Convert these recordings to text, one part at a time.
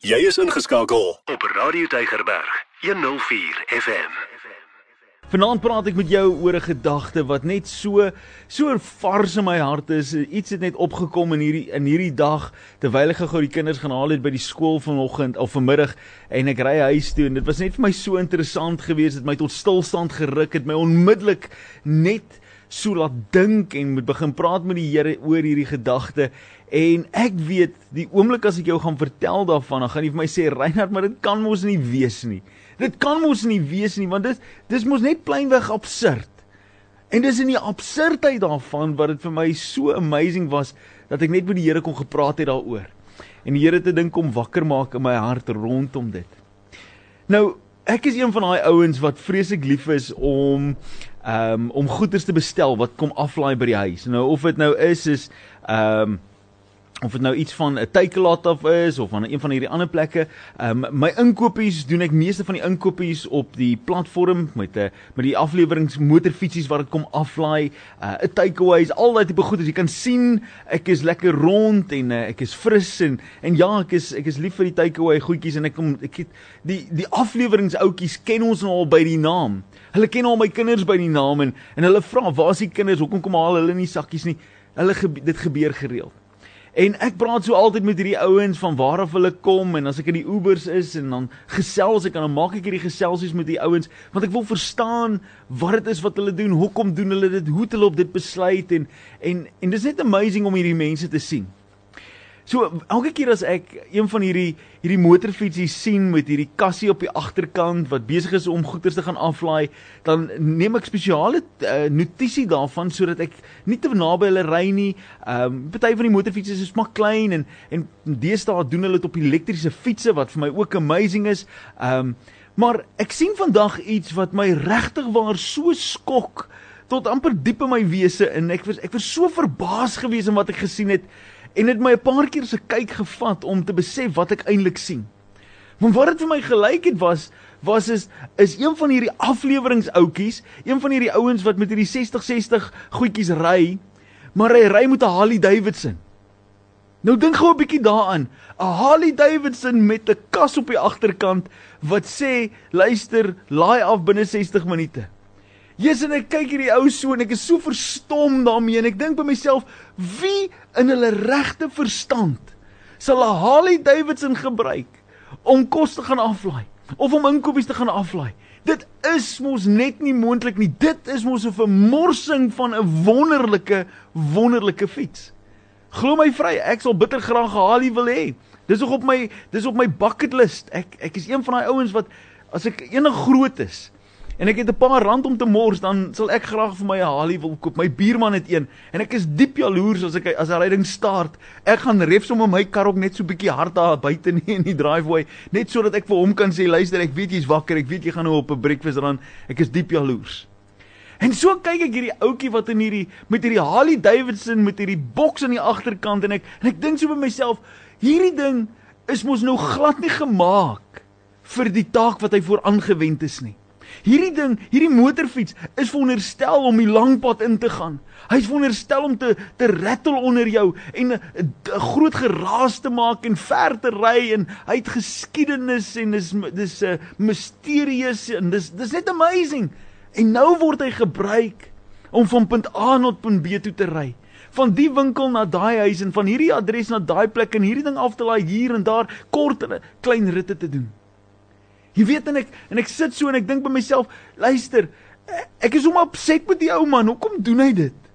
Jy is ingeskakel op Radio Tygerberg 104 FM. Vanaand praat ek met jou oor 'n gedagte wat net so so vars in my hart is. Iets het net opgekom in hierdie in hierdie dag terwyl ek gou die kinders gaan haal het by die skool vanoggend of vanmiddag en ek ry huis toe en dit was net vir my so interessant geweest. Dit my tot stilstand geruk het, my onmiddellik net so laat dink en moet begin praat met die Here oor hierdie gedagte En ek weet die oomblik as ek jou gaan vertel daarvan, dan gaan jy vir my sê Reinhard, maar dit kan mos nie wees nie. Dit kan mos nie wees nie want dit dis mos net plainweg absurd. En dis in die absurdheid daarvan wat dit vir my so amazing was dat ek net met die Here kon gepraat het daaroor. En die Here te dink om wakker maak in my hart rondom dit. Nou, ek is een van daai ouens wat vreeslik lief is om um, om goederes te bestel wat kom aflaai by die huis. Nou of dit nou is is ehm um, of dit nou iets van 'n Takealot of is of van een van hierdie ander plekke. Ehm um, my inkopies doen ek meeste van die inkopies op die platform met 'n uh, met die afleweringe motorfietsies wat dit kom aflaai. 'n uh, takeaways, al daai tipe goed as jy kan sien, ek is lekker rond en uh, ek is fris en en ja, ek is ek is lief vir die takeaway goedjies en ek kom ek het die die afleweringe outjies ken ons nou al by die naam. Hulle ken al my kinders by die naam en en hulle vra, "Waar is die kinders? Hoekom kom haal hulle nie sakkies nie?" Hulle gebe dit gebeur gereeld. En ek praat so altyd met hierdie ouens van waar af hulle kom en as ek in die Ubers is en dan gesels ek en dan maak ek hierdie geselsies met die ouens want ek wil verstaan wat dit is wat hulle doen, hoekom doen hulle dit, hoe het hulle op dit besluit en en en dis net amazing om hierdie mense te sien. So elke keer as ek een van hierdie hierdie motorfietsie sien met hierdie kassie op die agterkant wat besig is om goeder te gaan aflaai, dan neem ek spesiale uh, notisie daarvan sodat ek nie te naby hulle ry nie. Ehm um, party van die motorfietsie is maar klein en en deesdae doen hulle dit op elektriese fietsse wat vir my ook amazing is. Ehm um, maar ek sien vandag iets wat my regtig waar so skok tot amper diep in my wese en ek was ek was so verbaas gewees in wat ek gesien het en dit my 'n paar keer se kyk gevat om te besef wat ek eintlik sien. Want wat dit vir my gelyk het was was is is een van hierdie afleweringsoutjies, een van hierdie ouens wat met hierdie 6060 goedjies ry, maar hy ry met 'n Harley Davidson. Nou dink gou 'n bietjie daaraan, 'n Harley Davidson met 'n kas op die agterkant wat sê, luister, laai af binne 60 minute. Jesus en ek kyk hierdie ou so en ek is so verstom daarmee en ek dink by myself wie in hulle regte verstand sal 'n Harley Davidson gebruik om kos te gaan aflaai of om inkopies te gaan aflaai. Dit is mos net nie moontlik nie. Dit is mos 'n vermorsing van 'n wonderlike wonderlike fiets. Glo my vry, ek sal bitter graag 'n Harley wil hê. Dis nog op my dis op my bucket list. Ek ek is een van daai ouens wat as ek enig groot is, en ek het 'n paar rand om te mors, dan sal ek graag vir my 'n Harley wil koop. My buurman het een en ek is diep jaloers as ek as hy ryding start. Ek gaan ref sommer my kar ook net so bietjie hard daar buite nie in die driveway, net sodat ek vir hom kan sê, luister, ek weet jy's wakker, ek weet jy gaan nou op 'n breakfast run. Ek is diep jaloers. En so kyk ek hierdie ouetjie wat in hierdie met hierdie Harley Davidson met hierdie boks aan die agterkant en ek en ek dink so by myself, hierdie ding is mos nou glad nie gemaak vir die taak wat hy voor aangewend is nie. Hierdie ding, hierdie motorfiets is veronderstel om die lang pad in te gaan. Hy's veronderstel om te te rattle onder jou en 'n groot geraas te maak en ver te ry en hy het geskiedenis en dis dis 'n uh, misterieus en dis dis net amazing. En nou word hy gebruik om van punt A na punt B toe te ry. Van die winkel na daai huis en van hierdie adres na daai plek en hierdie ding af te laai hier en daar kort klein ritte te doen. Jy weet en ek en ek sit so en ek dink by myself, luister, ek is hom opset met die ou man. Hoekom doen hy dit?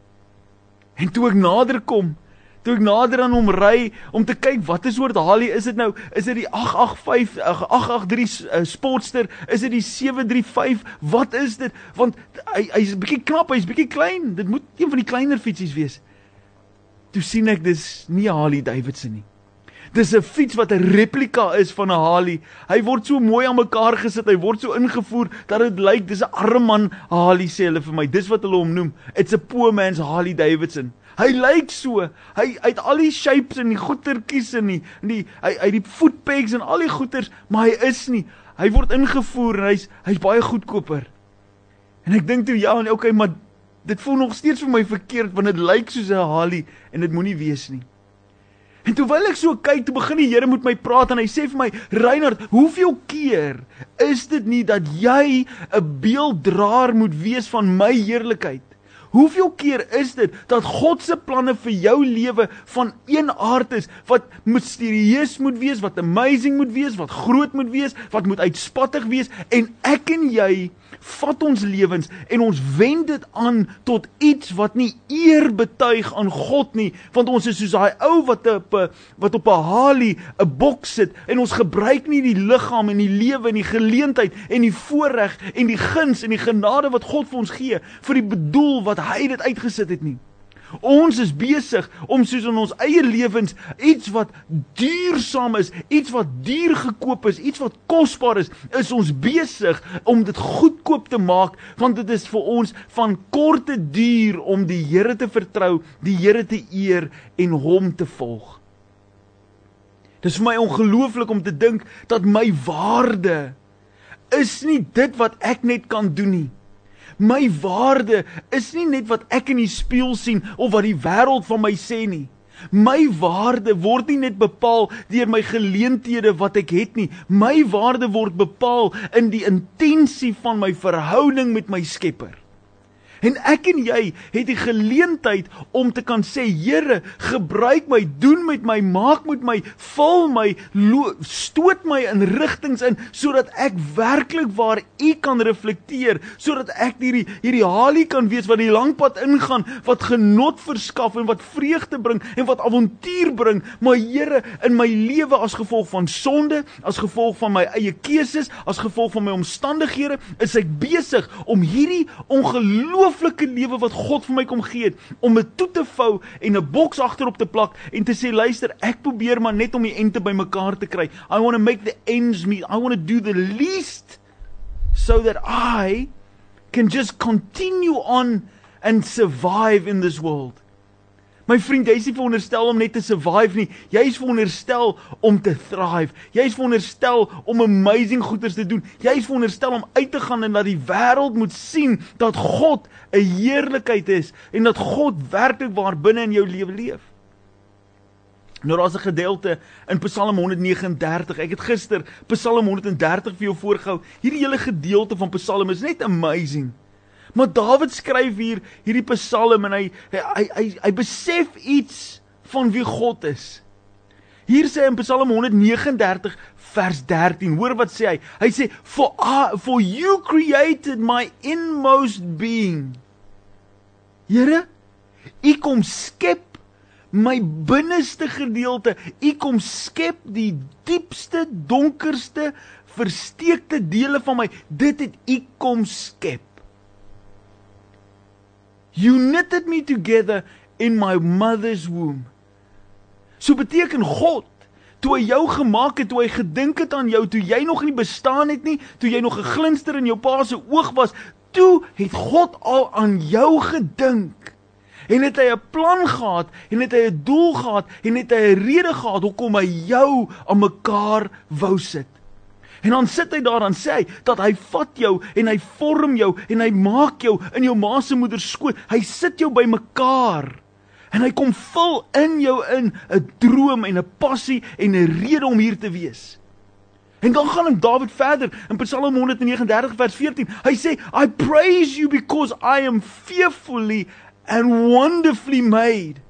En toe ek nader kom, toe ek nader aan hom ry om te kyk wat is oor Harley, is dit nou, is dit die 885 883 uh, Sportster, is dit die 735? Wat is dit? Want hy hy's 'n bietjie knap, hy's bietjie klein. Dit moet een van die kleiner fietsies wees. Toe sien ek dis nie Harley Davidson nie. Dis 'n fiets wat 'n replika is van 'n Harley. Hy word so mooi aan mekaar gesit, hy word so ingevoer dat dit lyk dis 'n arme man Harley sê hulle vir my. Dis wat hulle hom noem. It's a poor man's Harley Davidson. Hy lyk so. Hy uit al die shapes en die goetertjies en die en die hy uit die footpegs en al die goeters, maar hy is nie. Hy word ingevoer en hy's hy's baie goedkoper. En ek dink toe ja, en okay, maar dit voel nog steeds vir my verkeerd want dit lyk soos 'n Harley en dit moenie wees nie. En terwyl ek so kyk, toe begin die Here met my praat en hy sê vir my, "Reinhard, hoeveel keer is dit nie dat jy 'n beelddraer moet wees van my heerlikheid?" Hoeveel keer is dit dat God se planne vir jou lewe van een aard is wat misterieus moet wees, wat amazing moet wees, wat groot moet wees, wat moet uitspattig wees en ek en jy vat ons lewens en ons wend dit aan tot iets wat nie eer betuig aan God nie want ons is soos daai ou wat op 'n wat op 'n halie 'n bok sit en ons gebruik nie die liggaam en die lewe en die geleentheid en die voorreg en die guns en die genade wat God vir ons gee vir die bedoel wat hy dit uitgesit het nie Ons is besig om soos in ons eie lewens iets wat duursaam is, iets wat duur gekoop is, iets wat kosbaar is, is ons besig om dit goedkoop te maak want dit is vir ons van korte duur om die Here te vertrou, die Here te eer en hom te volg. Dis vir my ongelooflik om te dink dat my waarde is nie dit wat ek net kan doen nie. My waarde is nie net wat ek in die spieël sien of wat die wêreld van my sê nie. My waarde word nie net bepaal deur my geleenthede wat ek het nie. My waarde word bepaal in die intensie van my verhouding met my Skepper. En ek en jy het die geleentheid om te kan sê Here, gebruik my, doen met my, maak met my, vul my, stoot my in rigtings in sodat ek werklik waar U kan reflekteer, sodat ek hierdie hierdie halie kan wees wat die lang pad ingaan, wat genot verskaf en wat vreugde bring en wat avontuur bring, maar Here, in my lewe as gevolg van sonde, as gevolg van my eie keuses, as gevolg van my omstandighede, is ek besig om hierdie ongelooflike ongelooflike lewe wat God vir my kom gee het om dit toe te vou en 'n boks agterop te plak en te sê luister ek probeer maar net om die ente bymekaar te kry. I want to make the ends meet. I want to do the least so that i can just continue on and survive in this world My vriend, jy is nie veronderstel om net te survive nie. Jy is veronderstel om te thrive. Jy is veronderstel om amazing goeders te doen. Jy is veronderstel om uit te gaan en dat die wêreld moet sien dat God 'n heerlikheid is en dat God werklik waar binne in jou lewe leef. Nou daar's 'n gedeelte in Psalm 139. Ek het gister Psalm 130 vir jou voorgehou. Hierdie hele gedeelte van Psalm is net amazing. Maar Dawid skryf hier hierdie Psalm en hy hy hy hy, hy besef iets van wie God is. Hier sê in Psalm 139 vers 13, hoor wat sê hy? Hy sê for uh, for you created my inmost being. Here, U kom skep my binneste gedeelte. U kom skep die diepste, donkerste, versteekte dele van my. Dit het U kom skep. You knitted me together in my mother's womb. So beteken God toe hy jou gemaak het, toe hy gedink het aan jou, toe jy nog nie bestaan het nie, toe jy nog 'n glinster in jou pa se oog was, toe het God al aan jou gedink. En het hy 'n plan gehad en het hy 'n doel gehad en het hy 'n rede gehad hoekom hy jou aan mekaar wou sit. En dan sit hy daar dan sê hy dat hy vat jou en hy vorm jou en hy maak jou in jou ma se moeder skoot. Hy sit jou bymekaar. En hy kom vul in jou in 'n droom en 'n passie en 'n rede om hier te wees. En dan gaan hom Dawid verder in Psalm 139 vers 14. Hy sê I praise you because I am fearfully and wonderfully made.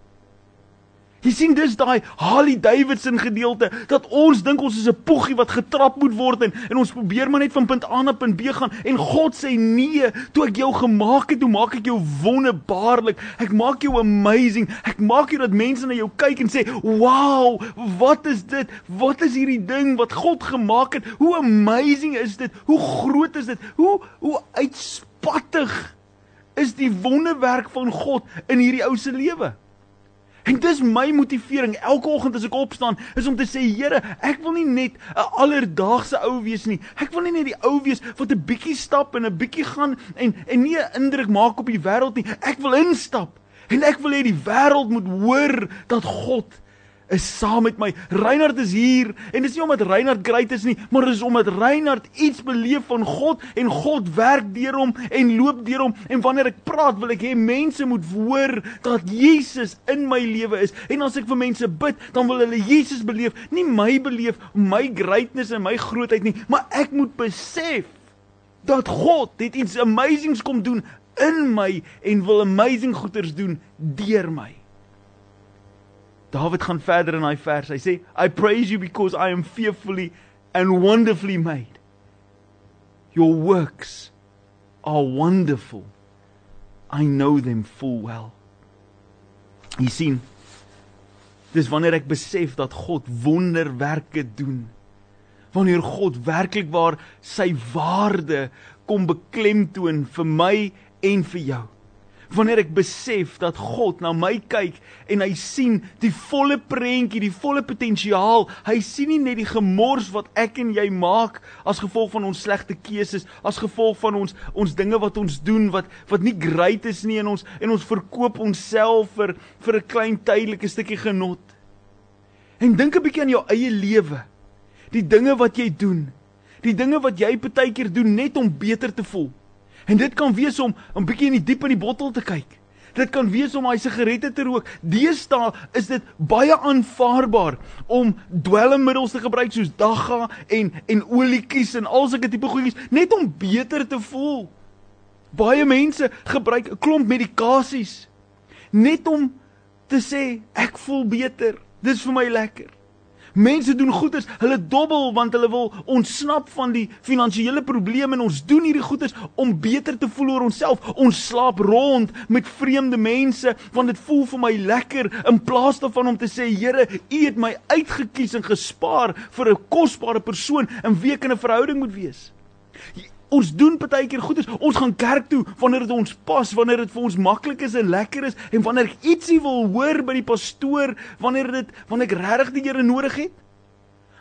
Jy sien dis daai Harley Davidson gedeelte dat ons dink ons is 'n poggie wat getrap moet word en, en ons probeer maar net van punt A na punt B gaan en God sê nee, toe ek jou gemaak het, toe maak ek jou wonderbaarlik. Ek maak jou amazing. Ek maak jou dat mense na jou kyk en sê, "Wow, wat is dit? Wat is hierdie ding wat God gemaak het? Hoe amazing is dit? Hoe groot is dit? Hoe hoe uitspattig is die wonderwerk van God in hierdie ou se lewe?" En dis my motivering elke oggend as ek opstaan is om te sê Here, ek wil nie net 'n alledaagse ou wees nie. Ek wil nie net die ou wees wat 'n bietjie stap en 'n bietjie gaan en en nie 'n indruk maak op die wêreld nie. Ek wil instap en ek wil hê die wêreld moet hoor dat God is saam met my. Reinhard is hier en dis nie omdat Reinhard great is nie, maar dis omdat Reinhard iets beleef van God en God werk deur hom en loop deur hom en wanneer ek praat wil ek hê mense moet hoor dat Jesus in my lewe is. En as ek vir mense bid, dan wil hulle Jesus beleef, nie my beleef, my greatness en my grootheid nie, maar ek moet besef dat God het iets amazings kom doen in my en wil amazing goeders doen deur my. Dawid gaan verder in daai vers. Hy sê, "I praise you because I am fearfully and wonderfully made. Your works are wonderful. I know them full well." Jy sien, dis wanneer ek besef dat God wonderwerke doen. Wanneer God werklik waar sy waarde kom beklemtoon vir my en vir jou wanneer ek besef dat God na my kyk en hy sien die volle prentjie, die volle potensiaal. Hy sien nie net die gemors wat ek en jy maak as gevolg van ons slegte keuses, as gevolg van ons ons dinge wat ons doen wat wat nie great is nie in ons en ons verkoop onsself vir vir 'n klein tydelike stukkie genot. En dink 'n bietjie aan jou eie lewe. Die dinge wat jy doen. Die dinge wat jy partykeer doen net om beter te voel. En dit kan wees om 'n bietjie in die diep in die bottel te kyk. Dit kan wees om daai sigarette te rook. Deesdae is dit baie aanvaarbaar om dwelmmiddels te gebruik soos dagga en en olietjies en al sulke tipe goedjies net om beter te voel. Baie mense gebruik 'n klomp medikasies net om te sê ek voel beter. Dis vir my lekker. Mense doen goeders, hulle dobbel want hulle wil ontsnap van die finansiële probleme en ons doen hierdie goeders om beter te voel oor onsself. Ons slaap rond met vreemde mense want dit voel vir my lekker in plaas daarvan om te sê Here, U het my uitgekies en gespaar vir 'n kosbare persoon in wie ek 'n verhouding moet wees. Ons doen baie keer goeders. Ons gaan kerk toe wanneer dit ons pas, wanneer dit vir ons maklik is en lekker is en wanneer ek ietsie wil hoor by die pastoor, wanneer dit wanneer ek regtig die Here nodig het.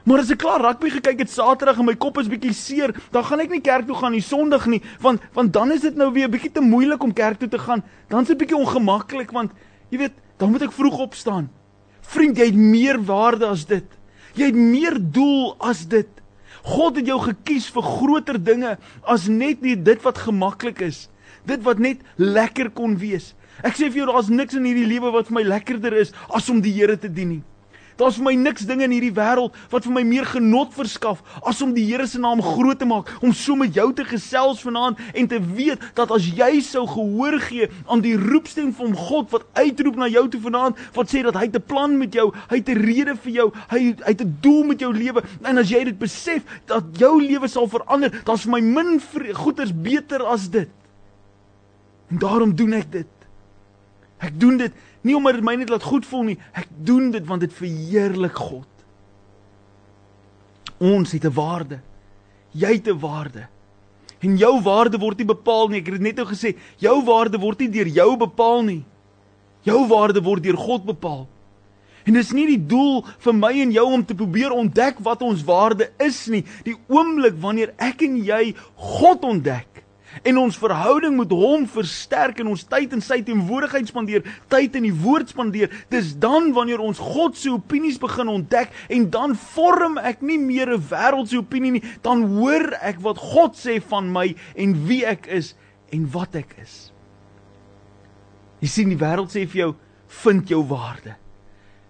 Maar as ek klaar rugby gekyk het Saterdag en my kop is bietjie seer, dan gaan ek nie kerk toe gaan nie Sondag nie, want want dan is dit nou weer bietjie te moeilik om kerk toe te gaan. Dan's dit bietjie ongemaklik want jy weet, dan moet ek vroeg opstaan. Vriend, jy het meer waarde as dit. Jy het meer doel as dit. God het jou gekies vir groter dinge as net nie dit wat gemaklik is. Dit wat net lekker kon wees. Ek sê vir jou daar's niks in hierdie lewe wat vir my lekkerder is as om die Here te dien nie. Daar's vir my niks dinge in hierdie wêreld wat vir my meer genot verskaf as om die Here se naam groot te maak, om so met jou te gesels vanaand en te weet dat as jy sou gehoor gee aan die roepstem van God wat uitroep na jou toe vanaand, wat sê dat hy 'n plan met jou, hy het 'n rede vir jou, hy hy het 'n doel met jou lewe en as jy dit besef dat jou lewe sal verander, dan's vir my min goeders beter as dit. En daarom doen ek dit. Ek doen dit Nie omdat dit my net laat goed voel nie. Ek doen dit want dit verheerlik God. Ons het 'n waarde. Jy het 'n waarde. En jou waarde word nie bepaal nie. Ek het dit net nou gesê, jou waarde word nie deur jou bepaal nie. Jou waarde word deur God bepaal. En dis nie die doel vir my en jou om te probeer ontdek wat ons waarde is nie. Die oomblik wanneer ek en jy God ontdek, en ons verhouding met hom versterk en ons tyd in sy teenwoordigheid spandeer, tyd in die woord spandeer, dis dan wanneer ons God se opinies begin ontdek en dan vorm ek nie meer 'n wêreldse opinie nie, dan hoor ek wat God sê van my en wie ek is en wat ek is. Jy sien die wêreld sê vir jou vind jou waarde.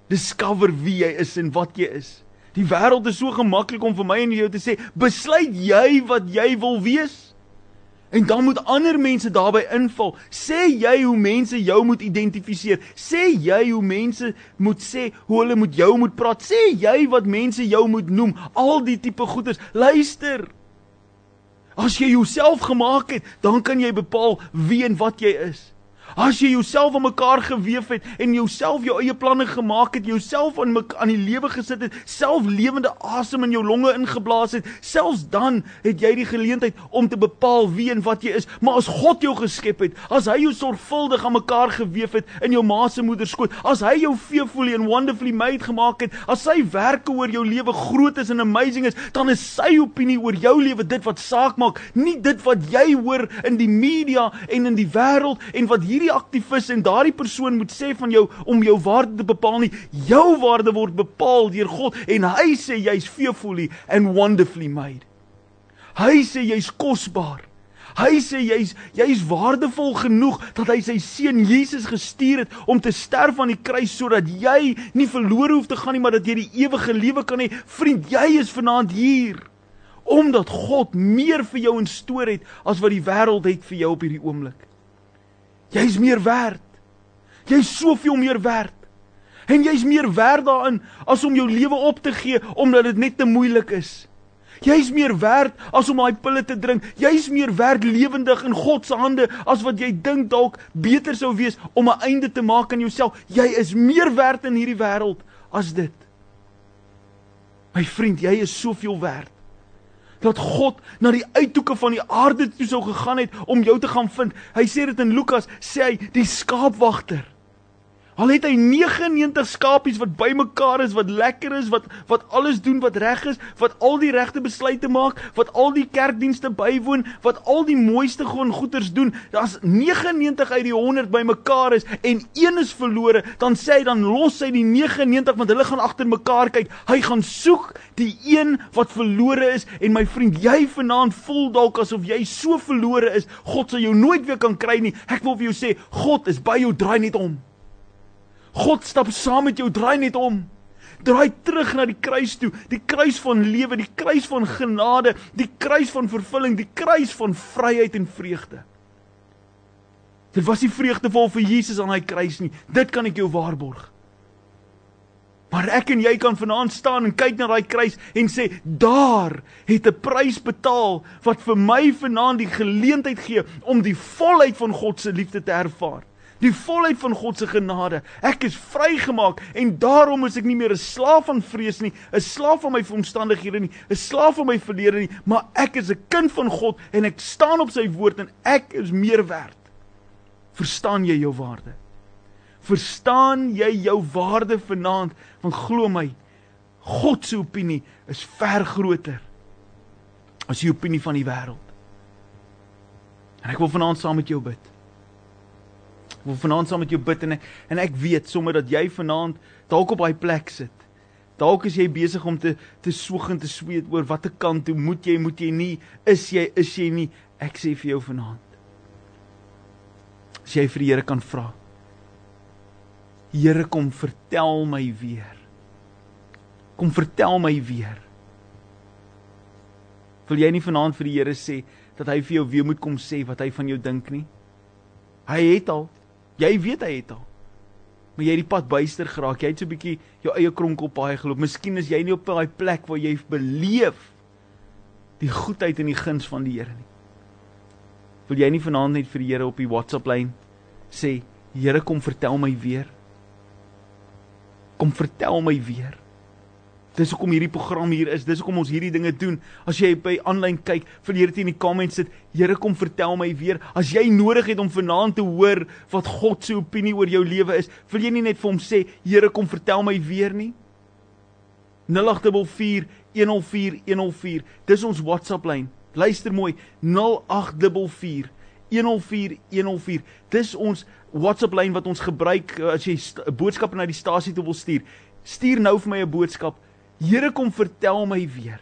Discover wie jy is en wat jy is. Die wêreld is so gemaklik om vir my en jou te sê, besluit jy wat jy wil wees. En dan moet ander mense daarbey inval. Sê jy hoe mense jou moet identifiseer? Sê jy hoe mense moet sê hoe hulle met jou moet praat? Sê jy wat mense jou moet noem? Al die tipe goeders. Luister. As jy jouself gemaak het, dan kan jy bepaal wie en wat jy is. As jy jouself aan mekaar gewewe het en jouself jou eie planne gemaak het, jouself aan aan die lewe gesit het, self lewende asem in jou longe ingeblaas het, selfs dan het jy die geleentheid om te bepaal wie en wat jy is. Maar as God jou geskep het, as hy jou sorgvuldig aan mekaar gewewe het in jou ma se moederskoot, as hy jou fearfully and wonderfully made gemaak het, as sy werke oor jou lewe groot is en amazing is, dan is sy opinie oor jou lewe dit wat saak maak, nie dit wat jy hoor in die media en in die wêreld en wat hierdie hierdie aktivis en daardie persoon moet sê van jou om jou waarde te bepaal nie. Jou waarde word bepaal deur God en hy sê jy's fearfully and wonderfully made. Hy sê jy's kosbaar. Hy sê jy's jy's waardevol genoeg dat hy sy seun Jesus gestuur het om te sterf aan die kruis sodat jy nie verlore hoef te gaan nie, maar dat jy die ewige lewe kan hê. Vriend, jy is vanaand hier omdat God meer vir jou instoor het as wat die wêreld het vir jou op hierdie oomblik. Jy's meer werd. Jy's soveel meer werd. En jy's meer werd daarin as om jou lewe op te gee omdat dit net te moeilik is. Jy's meer werd as om daai pille te drink. Jy's meer werd lewendig in God se hande as wat jy dink dalk beter sou wees om 'n einde te maak aan jouself. Jy is meer werd in hierdie wêreld as dit. My vriend, jy is soveel werd dat God na die uithoeke van die aarde toe sou gegaan het om jou te gaan vind. Hy sê dit in Lukas, sê hy, die skaapwagter Al het hy 99 skapies wat bymekaar is, wat lekker is, wat wat alles doen wat reg is, wat al die regte besluite maak, wat al die kerkdienste bywoon, wat al die mooiste gewoon goeders doen. Daar's 99 uit die 100 bymekaar is en een is verlore, dan sê hy dan los hy die 99 want hulle gaan agter mekaar kyk. Hy gaan soek die een wat verlore is en my vriend, jy vanaand voel dalk asof jy so verlore is, God sal jou nooit weer kan kry nie. Ek wil vir jou sê, God is by jou, draai net om. God stap saam met jou, draai net om. Draai terug na die kruis toe, die kruis van lewe, die kruis van genade, die kruis van vervulling, die kruis van vryheid en vreugde. Dit was nie vreugdevol vir Jesus aan hy kruis nie. Dit kan ek jou waarborg. Maar ek en jy kan vanaand staan en kyk na daai kruis en sê daar het 'n prys betaal wat vir my vanaand die geleentheid gee om die volheid van God se liefde te ervaar die volheid van God se genade. Ek is vrygemaak en daarom is ek nie meer 'n slaaf van vrees nie, 'n slaaf van my omstandighede nie, 'n slaaf van my verlede nie, maar ek is 'n kind van God en ek staan op sy woord en ek is meer werd. Verstaan jy jou waarde? Verstaan jy jou waarde vanaand? Want glo my, God se opinie is ver groter as die opinie van die wêreld. En ek wil vanaand saam met jou bid wil vanaand saam met jou bid en ek, en ek weet sommer dat jy vanaand dalk op daai plek sit. Dalk is jy besig om te te soeg en te sweet oor watter kant toe moet jy moet jy nie is jy is jy nie ek sê vir jou vanaand. As jy vir die Here kan vra. Here kom vertel my weer. Kom vertel my weer. Wil jy nie vanaand vir die Here sê dat hy vir jou weer moet kom sê wat hy van jou dink nie? Hy het al Jy weet hy het al. Maar jy het die pad byster geraak. Jy het so 'n bietjie jou eie kronkelpaai geloop. Miskien is jy nie op daai plek waar jy beleef die goedheid en die guns van die Here nie. Wil jy nie vanaand net vir die Here op die WhatsApp lyn sê, Here kom vertel my weer. Kom vertel my weer. Dis hoekom hierdie program hier is. Dis hoekom ons hierdie dinge doen. As jy by aanlyn kyk, vir hierdie in die comments sit, Here kom vertel my weer. As jy nodig het om vanaand te hoor wat God se opinie oor jou lewe is, wil jy nie net vir hom sê, Here kom vertel my weer nie? 084 104 104. Dis ons WhatsApp lyn. Luister mooi. 084 104 104. Dis ons WhatsApp lyn wat ons gebruik uh, as jy 'n boodskap na die stasie toe wil stuur. Stuur nou vir my 'n boodskap Here kom vertel my weer.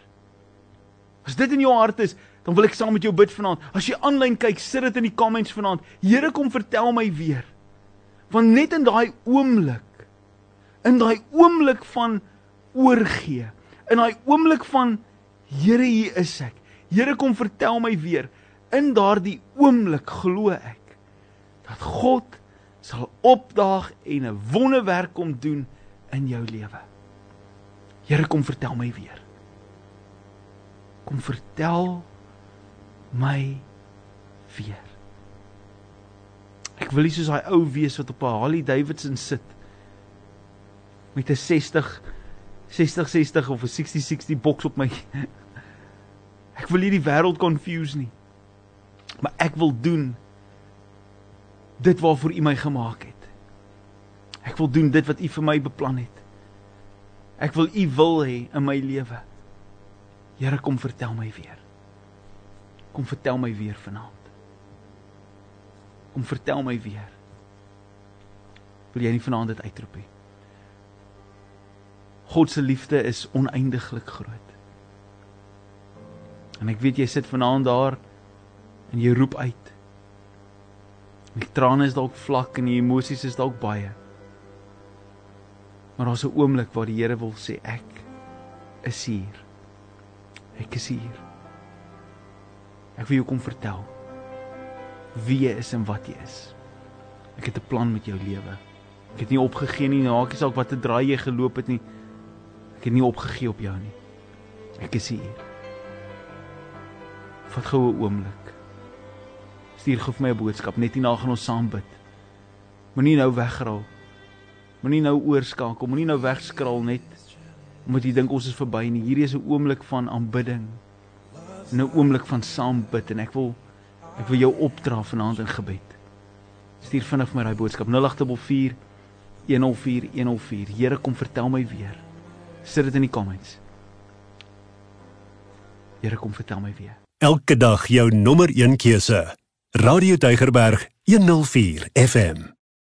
As dit in jou hart is, dan wil ek saam met jou bid vanaand. As jy aanlyn kyk, sit dit in die comments vanaand. Here kom vertel my weer. Want net in daai oomblik, in daai oomblik van oorgee, in daai oomblik van Here, hier is ek. Here kom vertel my weer. In daardie oomblik glo ek dat God sal opdaag en 'n wonderwerk kom doen in jou lewe. Here kom vertel my weer. Kom vertel my weer. Ek wil nie soos daai ou wees wat op 'n Harley Davidson sit met 'n 60 60 60 of 'n 60 60 boks op my. Ek wil nie die wêreld confuse nie. Maar ek wil doen dit waarvoor U my gemaak het. Ek wil doen dit wat U vir my beplan het. Ek wil U wil hê in my lewe. Here kom vertel my weer. Kom vertel my weer vanaand. Kom vertel my weer. Wil jy nie vanaand dit uitroep nie? God se liefde is oneindiglik groot. En ek weet jy sit vanaand daar en jy roep uit. Die trane is dalk vlak en die emosies is dalk baie. Maar daar's 'n oomblik waar die Here wil sê ek is hier. Ek is hier. Ek wil jou kom vertel wie jy is en wat jy is. Ek het 'n plan met jou lewe. Ek het nie opgegee nie, maakie saak watter draai jy geloop het nie. Ek het nie opgegee op jou nie. Ek is hier. Vat gou 'n oomblik. Stuur gou vir my 'n boodskap net hierna gaan ons saam bid. Moenie nou wegraal. Moenie nou oorskakel, moenie nou wegskraal net omdat jy dink ons is verby nie. Hierdie is 'n oomblik van aanbidding. 'n Oomblik van saam bid en ek wil ek wil jou opdra vanaand in gebed. Stuur vinnig vir my daai boodskap 0844 104 104. Here kom vertel my weer. Sit dit in die comments. Here kom vertel my weer. Elke dag jou nommer 1 keuse. Radio Deugerberg 104 FM.